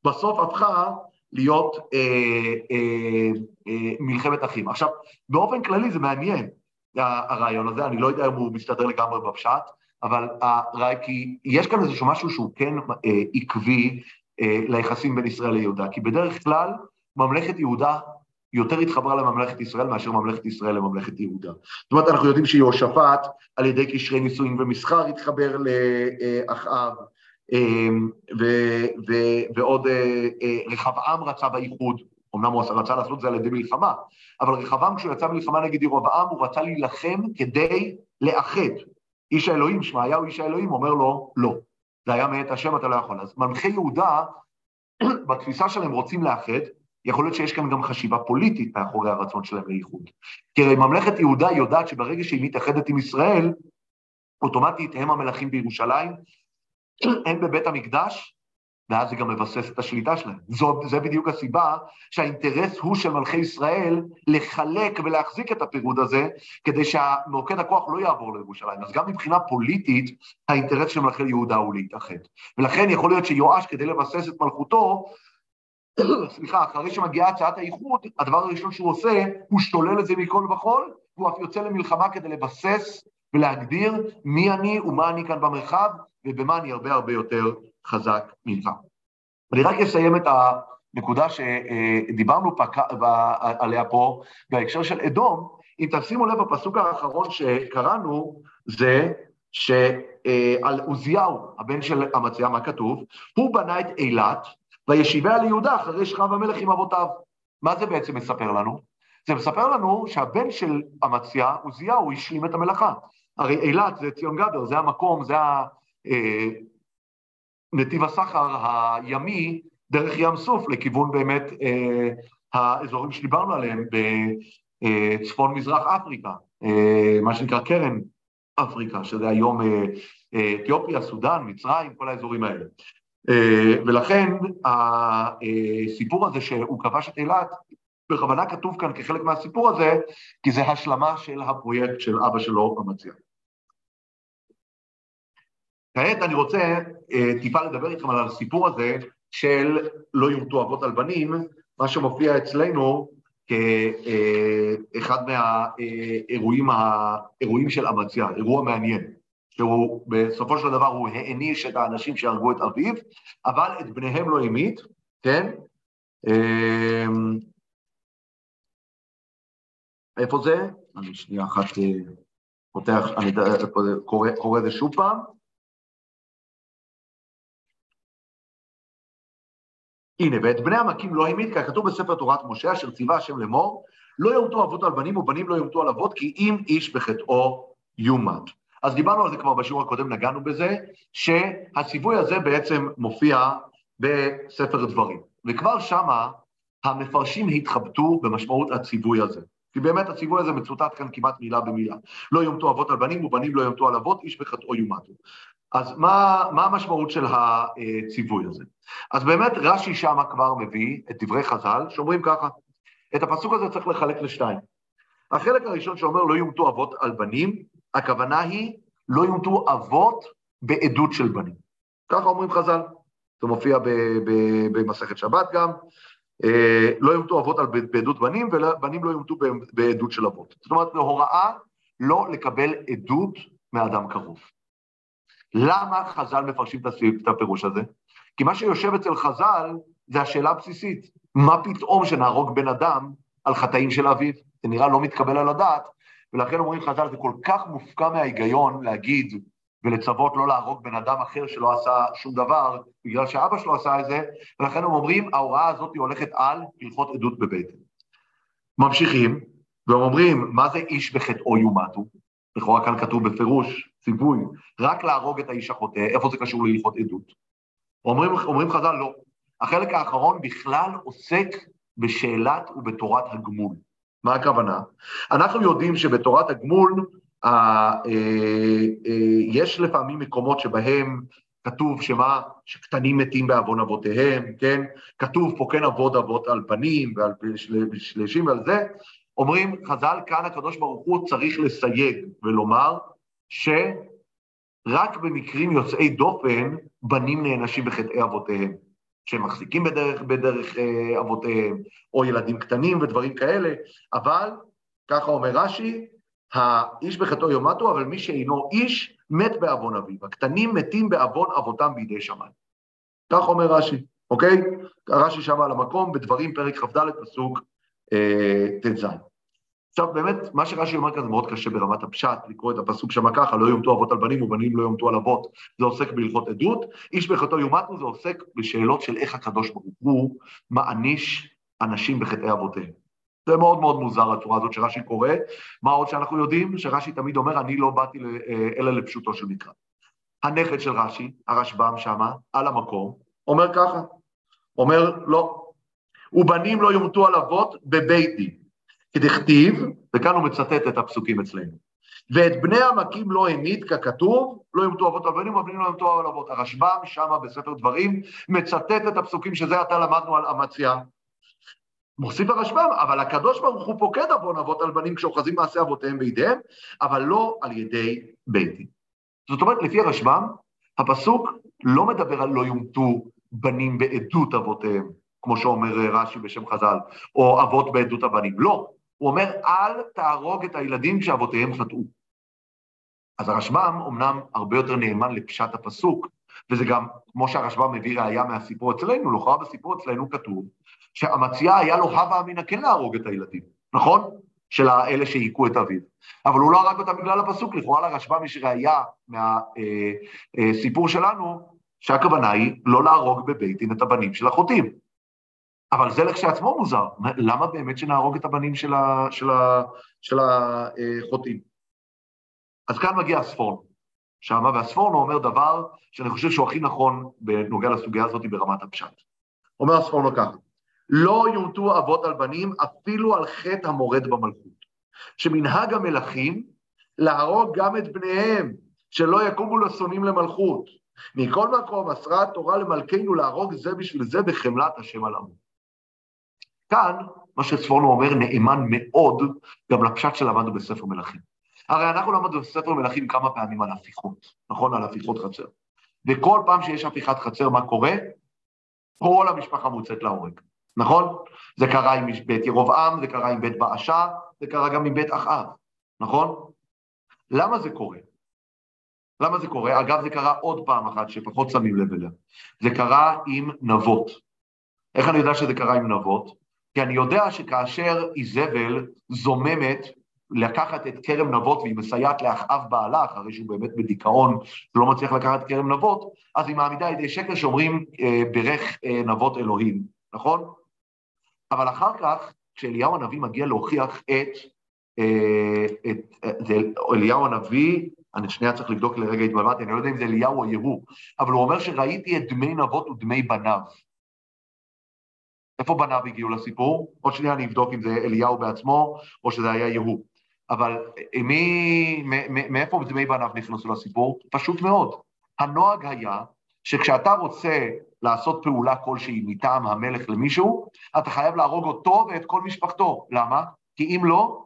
בסוף הפכה להיות אה, אה, אה, מלחמת אחים. עכשיו, באופן כללי זה מעניין, הרעיון הזה, אני לא יודע אם הוא מסתדר לגמרי בפשט, אבל כי יש כאן איזשהו משהו שהוא כן אה, עקבי אה, ליחסים בין ישראל ליהודה, כי בדרך כלל ממלכת יהודה יותר התחברה לממלכת ישראל מאשר ממלכת ישראל לממלכת יהודה. זאת אומרת, אנחנו יודעים שיהושפט, על ידי קשרי נישואין ומסחר, התחבר לאחאב, ועוד רחבעם רצה באיחוד, אמנם הוא רצה לעשות את זה על ידי מלחמה, אבל רחבעם כשהוא יצא מלחמה נגד ירבעם, הוא רצה להילחם כדי לאחד. איש האלוהים, שמעיהו איש האלוהים, אומר לו, לא. זה היה מאת השם, אתה לא יכול. אז מלכי יהודה, בתפיסה שלהם רוצים לאחד, יכול להיות שיש כאן גם חשיבה פוליטית מאחורי הרצון שלהם לאיחוד. כי הרי ממלכת יהודה יודעת שברגע שהיא מתאחדת עם ישראל, אוטומטית הם המלכים בירושלים, הם בבית המקדש, ואז זה גם מבסס את השליטה שלהם. זו, זה בדיוק הסיבה שהאינטרס הוא של מלכי ישראל לחלק ולהחזיק את הפירוד הזה, כדי שמוקד הכוח לא יעבור לירושלים. אז גם מבחינה פוליטית, האינטרס של מלכי יהודה הוא להתאחד. ולכן יכול להיות שיואש, כדי לבסס את מלכותו, סליחה, אחרי שמגיעה הצעת האיחוד, הדבר הראשון שהוא עושה, הוא שולל את זה מכל וכול, והוא אף יוצא למלחמה כדי לבסס ולהגדיר מי אני ומה אני כאן במרחב, ובמה אני הרבה הרבה יותר חזק ממך. אני רק אסיים את הנקודה שדיברנו עליה פה בהקשר של אדום. אם תשימו לב, הפסוק האחרון שקראנו זה שעל עוזיהו, הבן של המציאה, מה כתוב? הוא בנה את אילת וישיביה ליהודה אחרי שכב המלך עם אבותיו. מה זה בעצם מספר לנו? זה מספר לנו שהבן של אמציה, עוזיהו, השלים את המלאכה. הרי אילת זה ציון גדר, זה המקום, זה אה, נתיב הסחר הימי דרך ים סוף לכיוון באמת אה, האזורים שדיברנו עליהם בצפון מזרח אפריקה, אה, מה שנקרא קרן אפריקה, שזה היום אתיופיה, סודאן, מצרים, כל האזורים האלה. ולכן הסיפור הזה שהוא כבש את אילת, בכוונה כתוב כאן כחלק מהסיפור הזה, כי זה השלמה של הפרויקט של אבא שלו המציע. כעת אני רוצה uh, טיפה לדבר איתכם על הסיפור הזה של לא יומתו אבות על בנים, מה שמופיע אצלנו כאחד uh, מהאירועים האירועים של אמציה, אירוע מעניין, שהוא בסופו של דבר הוא העניש את האנשים שהרגו את אביו, אבל את בניהם לא המית, כן? Uh, איפה זה? אני שנייה אחת אה, פותח, אני קורא את זה שוב פעם. הנה, ואת בני המכים לא המית, ככתוב בספר תורת משה, אשר ציווה השם לאמור, לא יומתו אבות על בנים ובנים לא יומתו על אבות, כי אם איש בחטאו יומת. אז דיברנו על זה כבר בשיעור הקודם, נגענו בזה, שהציווי הזה בעצם מופיע בספר דברים. וכבר שמה המפרשים התחבטו במשמעות הציווי הזה. כי באמת הציווי הזה מצוטט כאן כמעט מילה במילה. לא יומתו אבות על בנים ובנים לא יומתו על אבות, איש בחטאו יומתו. אז מה, מה המשמעות של הציווי הזה? אז באמת רש"י שמה כבר מביא את דברי חז"ל, שאומרים ככה, את הפסוק הזה צריך לחלק לשתיים. החלק הראשון שאומר לא יומתו אבות על בנים, הכוונה היא לא יומתו אבות בעדות של בנים. ככה אומרים חז"ל, זה מופיע במסכת שבת גם, לא יומתו אבות על בעדות בנים, ובנים לא יומתו בעדות של אבות. זאת אומרת, זו הוראה לא לקבל עדות מאדם קרוב. למה חז"ל מפרשים את הפירוש הזה? כי מה שיושב אצל חז"ל זה השאלה הבסיסית, מה פתאום שנהרוג בן אדם על חטאים של אביו? זה נראה לא מתקבל על הדעת, ולכן אומרים חז"ל, זה כל כך מופקע מההיגיון להגיד ולצוות לא להרוג בן אדם אחר שלא עשה שום דבר, בגלל שאבא שלו עשה את זה, ולכן הם אומרים, ההוראה הזאת הולכת על הלכות עדות בבית. ממשיכים, והם אומרים, מה זה איש בחטאו יומתו? לכאורה כאן כתוב בפירוש, ציווי, רק להרוג את האיש החוטא, איפה זה קשור להלכות עדות? אומרים, אומרים חז"ל, לא. החלק האחרון בכלל עוסק בשאלת ובתורת הגמול. מה הכוונה? אנחנו יודעים שבתורת הגמול יש לפעמים מקומות שבהם כתוב שמה, שקטנים מתים בעוון אבותיהם, כן? כתוב פה כן אבות אבות על פנים ועל שלשים ועל זה. אומרים חז"ל, כאן הקדוש ברוך הוא צריך לסייג ולומר שרק במקרים יוצאי דופן בנים נענשים בחטאי אבותיהם. שהם מחזיקים בדרך, בדרך אה, אבותיהם, או ילדים קטנים ודברים כאלה, אבל, ככה אומר רש"י, האיש בחטאו יומתו, אבל מי שאינו איש, מת בעוון אביו. הקטנים מתים בעוון אבותם בידי שמיים. כך אומר רש"י, אוקיי? רש"י שם על המקום, בדברים פרק כ"ד, פסוק אה, ט"ז. עכשיו באמת, מה שרש"י אומר כאן זה מאוד קשה ברמת הפשט, לקרוא את הפסוק שם ככה, לא יומתו אבות על בנים ובנים לא יומתו על אבות, זה עוסק בהלכות עדות, איש בחטאו יומתנו זה עוסק בשאלות של איך הקדוש ברוך הוא מעניש אנשים בחטאי אבותיהם. זה מאוד מאוד מוזר הצורה הזאת שרש"י קורא, מה עוד שאנחנו יודעים? שרש"י תמיד אומר, אני לא באתי אה, אלא לפשוטו של מקרא. הנכד של רש"י, הרשב"ם שמה, על המקום, אומר ככה, אומר לא, ובנים לא יומתו על אבות בבית דין. כדכתיב, וכאן הוא מצטט את הפסוקים אצלנו, ואת בני המכים לא העמיד ככתוב, לא ימתו אבות על בנים, ובנים לא ימתו על אבות. הרשב"ם שמה בספר דברים מצטט את הפסוקים שזה עתה למדנו על אמציה. מוסיף הרשב"ם, אבל הקדוש ברוך הוא פוקד עוון אבות על בנים כשאוחזים מעשה אבותיהם בידיהם, אבל לא על ידי בית דין. זאת אומרת, לפי הרשב"ם, הפסוק לא מדבר על לא יומתו בנים בעדות אבותיהם, כמו שאומר רש"י בשם חז"ל, או אבות בעדות הבנים. לא, הוא אומר, אל תהרוג את הילדים כשאבותיהם חטאו. אז הרשב"ם אומנם הרבה יותר נאמן לפשט הפסוק, וזה גם, כמו שהרשב"ם מביא ראייה מהסיפור אצלנו, לכאורה בסיפור אצלנו כתוב שאמציה היה לו הווה אמינא כן להרוג את הילדים, נכון? של אלה שהיכו את אביו. אבל הוא לא הרג אותם בגלל הפסוק, לכאורה לרשב"ם יש ראייה מהסיפור אה, אה, שלנו, שהכוונה היא לא להרוג בבית דין את הבנים של החוטאים. אבל זה לכשעצמו מוזר, למה באמת שנהרוג את הבנים של, ה, של, של החוטאים? אז כאן מגיע הספורנו, שמה, והספורנו אומר דבר שאני חושב שהוא הכי נכון בנוגע לסוגיה הזאת ברמת הפשט. אומר הספורנו ככה, לא יומתו אבות על בנים אפילו על חטא המורד במלכות, שמנהג המלכים להרוג גם את בניהם, שלא יקומו לשונאים למלכות. מכל מקום מסרה התורה למלכנו להרוג זה בשביל זה בחמלת השם על עמו. כאן, מה שצפורנו אומר, נאמן מאוד גם לפשט שלמדנו בספר מלכים. הרי אנחנו למדנו בספר מלכים כמה פעמים על הפיכות, נכון? על הפיכות חצר. וכל פעם שיש הפיכת חצר, מה קורה? כל המשפחה מוצאת להורג, נכון? זה קרה עם בית ירובעם, זה קרה עם בית באשה, זה קרה גם עם בית אחאב, נכון? למה זה קורה? למה זה קורה? אגב, זה קרה עוד פעם אחת שפחות שמים לב אליה. זה קרה עם נבות. איך אני יודע שזה קרה עם נבות? כי אני יודע שכאשר איזבל זוממת לקחת את כרם נבות והיא מסייעת לאחאב בעלה, אחרי שהוא באמת בדיכאון ולא מצליח לקחת כרם נבות, אז היא מעמידה ידי שקר שאומרים אה, ברך אה, נבות אלוהים, נכון? אבל אחר כך, כשאליהו הנביא מגיע להוכיח את, אה, אה, זה אליהו הנביא, אני שנייה צריך לבדוק לרגע התבלבלתי, אני לא יודע אם זה אליהו או יהוא, אבל הוא אומר שראיתי את דמי נבות ודמי בניו. איפה בניו הגיעו לסיפור? עוד שנייה אני אבדוק אם זה אליהו בעצמו או שזה היה יהוא. אבל מי, מאיפה דמי בניו נכנסו לסיפור? פשוט מאוד. הנוהג היה שכשאתה רוצה לעשות פעולה כלשהי מטעם המלך למישהו, אתה חייב להרוג אותו ואת כל משפחתו. למה? כי אם לא,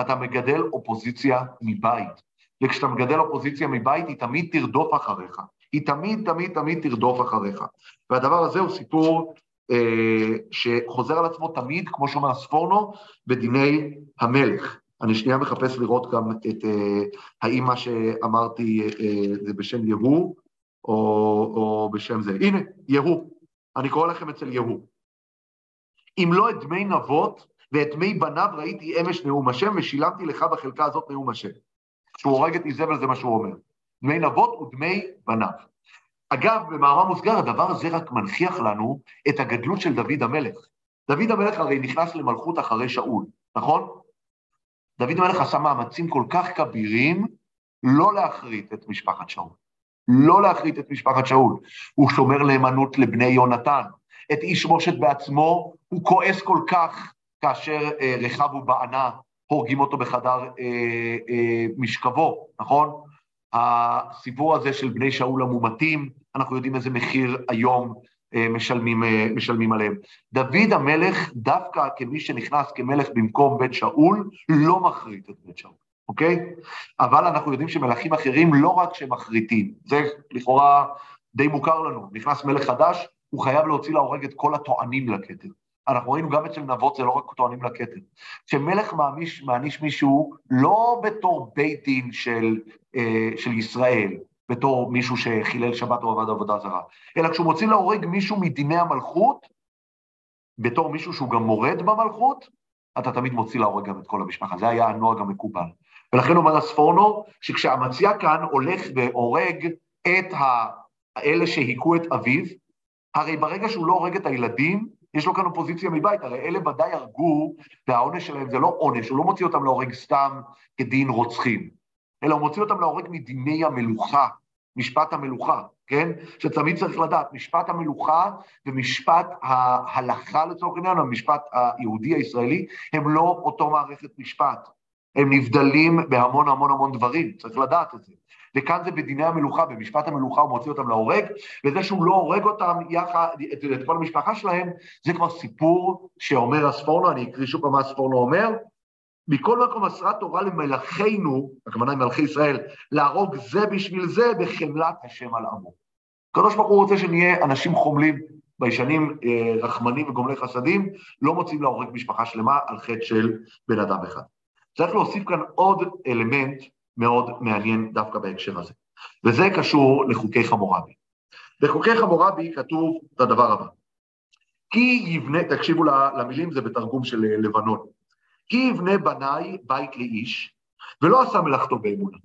אתה מגדל אופוזיציה מבית. וכשאתה מגדל אופוזיציה מבית, היא תמיד תרדוף אחריך. היא תמיד, תמיד, תמיד תרדוף אחריך. והדבר הזה הוא סיפור אה, שחוזר על עצמו תמיד, כמו שאומר ספורנו, בדיני המלך. אני שנייה מחפש לראות גם את, אה, האם מה שאמרתי אה, זה בשם יהוא, או, או בשם זה. הנה, יהוא. אני קורא לכם אצל יהוא. אם לא את דמי נבות ואת דמי בניו ראיתי אמש נאום השם, ושילמתי לך בחלקה הזאת נאום השם. כשהוא הורג את איזבל זה מה שהוא אומר. דמי נבות ודמי בניו. אגב, במאמר מוסגר, הדבר הזה רק מנכיח לנו את הגדלות של דוד המלך. דוד המלך הרי נכנס למלכות אחרי שאול, נכון? דוד המלך עשה מאמצים כל כך כבירים לא להכרית את משפחת שאול. לא להכרית את משפחת שאול. הוא שומר נאמנות לבני יונתן. את איש מושת בעצמו, הוא כועס כל כך כאשר אה, רחב ובענה הורגים אותו בחדר אה, אה, משכבו, נכון? הסיפור הזה של בני שאול המומתים, אנחנו יודעים איזה מחיר היום אה, משלמים, אה, משלמים עליהם. דוד המלך, דווקא כמי שנכנס כמלך במקום בית שאול, לא מחריט את בית שאול, אוקיי? אבל אנחנו יודעים שמלכים אחרים לא רק שמחריטים, זה לכאורה די מוכר לנו, נכנס מלך חדש, הוא חייב להוציא להורג את כל הטוענים לכתר. אנחנו ראינו גם אצל נבות, זה לא רק טוענים לכתר. כשמלך מעניש, מעניש מישהו לא בתור בית דין של, אה, של ישראל, בתור מישהו שחילל שבת או עבד עבודה זרה, אלא כשהוא מוציא להורג מישהו מדיני המלכות, בתור מישהו שהוא גם מורד במלכות, אתה תמיד מוציא להורג גם את כל המשפחה. זה היה הנוהג המקובל. ולכן אומר הספורנו, שכשהמציע כאן הולך והורג את האלה שהיכו את אביו, הרי ברגע שהוא לא הורג את הילדים, יש לו כאן אופוזיציה מבית, הרי אלה ודאי הרגו, והעונש שלהם זה לא עונש, הוא לא מוציא אותם להורג סתם כדין רוצחים, אלא הוא מוציא אותם להורג מדיני המלוכה, משפט המלוכה, כן? שתמיד צריך לדעת, משפט המלוכה ומשפט ההלכה לצורך העניין, המשפט היהודי הישראלי, הם לא אותו מערכת משפט. הם נבדלים בהמון המון המון דברים, צריך לדעת את זה. וכאן זה בדיני המלוכה, במשפט המלוכה הוא מוציא אותם להורג, וזה שהוא לא הורג אותם יחד, את, את כל המשפחה שלהם, זה כבר סיפור שאומר הספורנו, אני אקריא שוב מה הספורנו אומר, מכל מקום מסרה תורה למלאכינו, הכוונה עם מלכי ישראל, להרוג זה בשביל זה בחמלת השם על עמו. הקדוש ברוך הוא רוצה שנהיה אנשים חומלים, ביישנים אה, רחמנים וגומלי חסדים, לא מוצאים להורג משפחה שלמה על חטא של בן אדם אחד. צריך להוסיף כאן עוד אלמנט מאוד מעניין דווקא בהקשר הזה, וזה קשור לחוקי חמורבי. בחוקי חמורבי כתוב את הדבר הבא, כי יבנה, תקשיבו למילים, זה בתרגום של אה, לבנון, כי יבנה בניי בית לאיש, ולא עשה מלאכתו באמונה,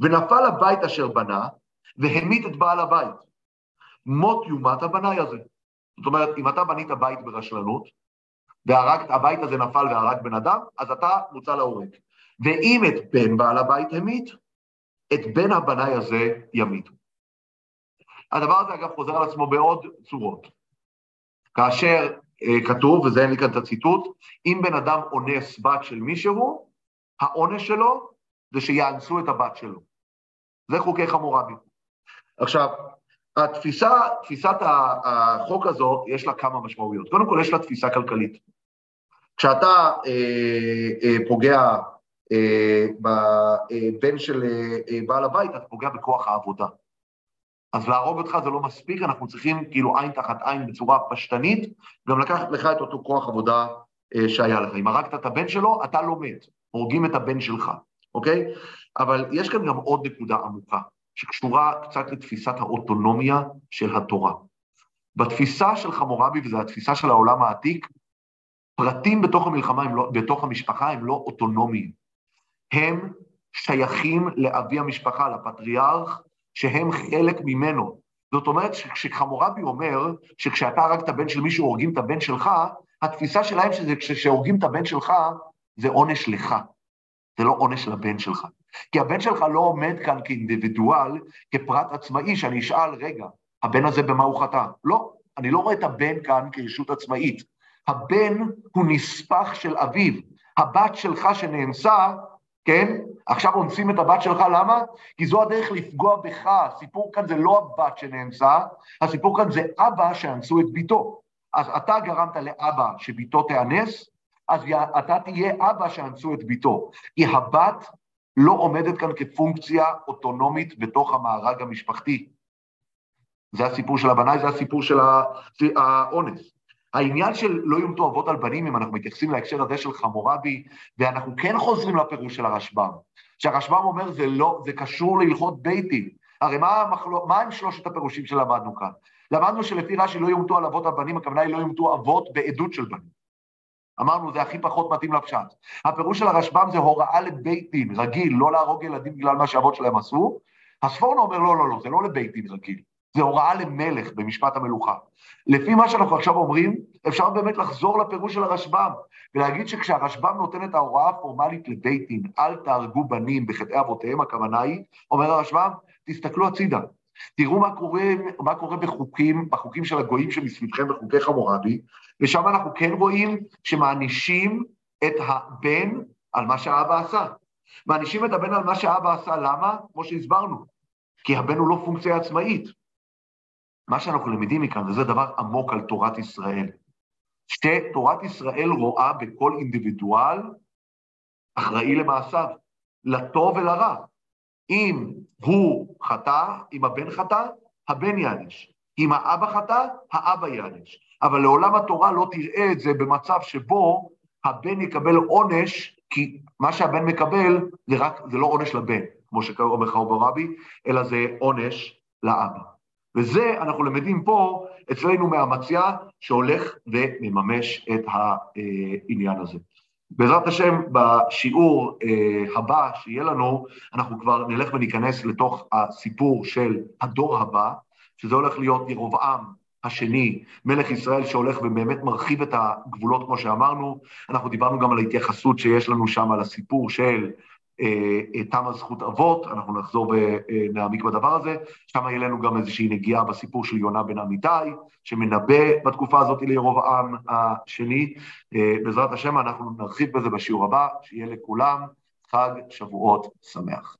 ונפל הבית אשר בנה, והמית את בעל הבית. מות יומת הבנאי הזה. זאת אומרת, אם אתה בנית בית ברשלנות, והבית הזה נפל והרג בן אדם, אז אתה מוצא להורג. ואם את בן בעל הבית המית, את בן הבנאי הזה ימיתו. הדבר הזה אגב חוזר על עצמו בעוד צורות. כאשר אה, כתוב, וזה אין לי כאן את הציטוט, אם בן אדם אונס בת של מישהו, העונש שלו זה שיאנסו את הבת שלו. זה חוקי חמורבי. עכשיו, התפיסה, תפיסת החוק הזו, יש לה כמה משמעויות. קודם כל, יש לה תפיסה כלכלית. כשאתה אה, אה, פוגע אה, בבן של בעל הבית, אתה פוגע בכוח העבודה. אז להרוג אותך זה לא מספיק, אנחנו צריכים כאילו עין תחת עין בצורה פשטנית, גם לקחת לך את אותו כוח עבודה שהיה לך. אם הרגת את הבן שלו, אתה לא מת, הורגים את הבן שלך, אוקיי? אבל יש כאן גם עוד נקודה עמוקה, שקשורה קצת לתפיסת האוטונומיה של התורה. בתפיסה של חמורבי, וזו התפיסה של העולם העתיק, פרטים בתוך המלחמה, לא, בתוך המשפחה, הם לא אוטונומיים. הם שייכים לאבי המשפחה, לפטריארך, שהם חלק ממנו. זאת אומרת שכשחמורבי אומר שכשאתה הרגת בן של מישהו, הורגים את הבן שלך, התפיסה שלהם שזה כשהורגים את הבן שלך, זה עונש לך, זה לא עונש לבן שלך. כי הבן שלך לא עומד כאן כאינדיבידואל, כפרט עצמאי, שאני אשאל, רגע, הבן הזה במה הוא חטא? לא, אני לא רואה את הבן כאן כישות עצמאית. הבן הוא נספח של אביו. הבת שלך שנאנסה, כן? עכשיו אונסים את הבת שלך, למה? כי זו הדרך לפגוע בך, הסיפור כאן זה לא הבת שנאנסה, הסיפור כאן זה אבא שאנסו את ביתו. אז אתה גרמת לאבא שביתו תאנס, אז אתה תהיה אבא שאנסו את ביתו. כי הבת לא עומדת כאן כפונקציה אוטונומית בתוך המארג המשפחתי. זה הסיפור של הבנאי, זה הסיפור של האונס. העניין של לא יומתו אבות על בנים, אם אנחנו מתייחסים להקשר הזה של חמורבי, ואנחנו כן חוזרים לפירוש של הרשב"ם, שהרשב"ם אומר זה לא, זה קשור להלכות ביתי. הרי מה, המחלו, מה הם שלושת הפירושים שלמדנו כאן? למדנו שלפי רש"י לא יומתו על אבות על בנים, הכוונה היא לא יומתו אבות בעדות של בנים. אמרנו, זה הכי פחות מתאים לפשט. הפירוש של הרשב"ם זה הוראה לבית דין רגיל, לא להרוג ילדים בגלל מה שאבות שלהם עשו. הספורנו אומר, לא, לא, לא, זה לא לבית דין רגיל, זה הוראה למלך במשפט המלוכה. לפי מה שאנחנו עכשיו אומרים, אפשר באמת לחזור לפירוש של הרשב"ם, ולהגיד שכשהרשב"ם נותן את ההוראה הפורמלית דין, אל תהרגו בנים בחטאי אבותיהם, הכוונה היא, אומר הרשב"ם, תסתכלו הצידה. תראו מה קורה, מה קורה בחוקים, בחוקים של הגויים שמסביבכם, בחוקי חמורבי, ושם אנחנו כן רואים שמענישים את הבן על מה שהאבא עשה. מענישים את הבן על מה שהאבא עשה, למה? כמו שהסברנו, כי הבן הוא לא פונקציה עצמאית. מה שאנחנו למדים מכאן, וזה דבר עמוק על תורת ישראל, שתורת ישראל רואה בכל אינדיבידואל אחראי למעשיו, לטוב ולרע. אם הוא חטא, אם הבן חטא, הבן יענש. אם האבא חטא, האבא יענש. אבל לעולם התורה לא תראה את זה במצב שבו הבן יקבל עונש, כי מה שהבן מקבל זה, רק, זה לא עונש לבן, כמו שאומר חרוב ברבי, אלא זה עונש לאבא. וזה אנחנו למדים פה אצלנו מאמציה שהולך ומממש את העניין הזה. בעזרת השם, בשיעור אה, הבא שיהיה לנו, אנחנו כבר נלך וניכנס לתוך הסיפור של הדור הבא, שזה הולך להיות ירובעם השני, מלך ישראל שהולך ובאמת מרחיב את הגבולות, כמו שאמרנו. אנחנו דיברנו גם על ההתייחסות שיש לנו שם, על הסיפור של תמה זכות אבות, אנחנו נחזור ונעמיק בדבר הזה. שם יהיה לנו גם איזושהי נגיעה בסיפור של יונה בן אמיתי, שמנבא בתקופה הזאת לירובעם השני. אה, בעזרת השם אנחנו נרחיב בזה בשיעור הבא, שיהיה לכולם חג שבועות שמח.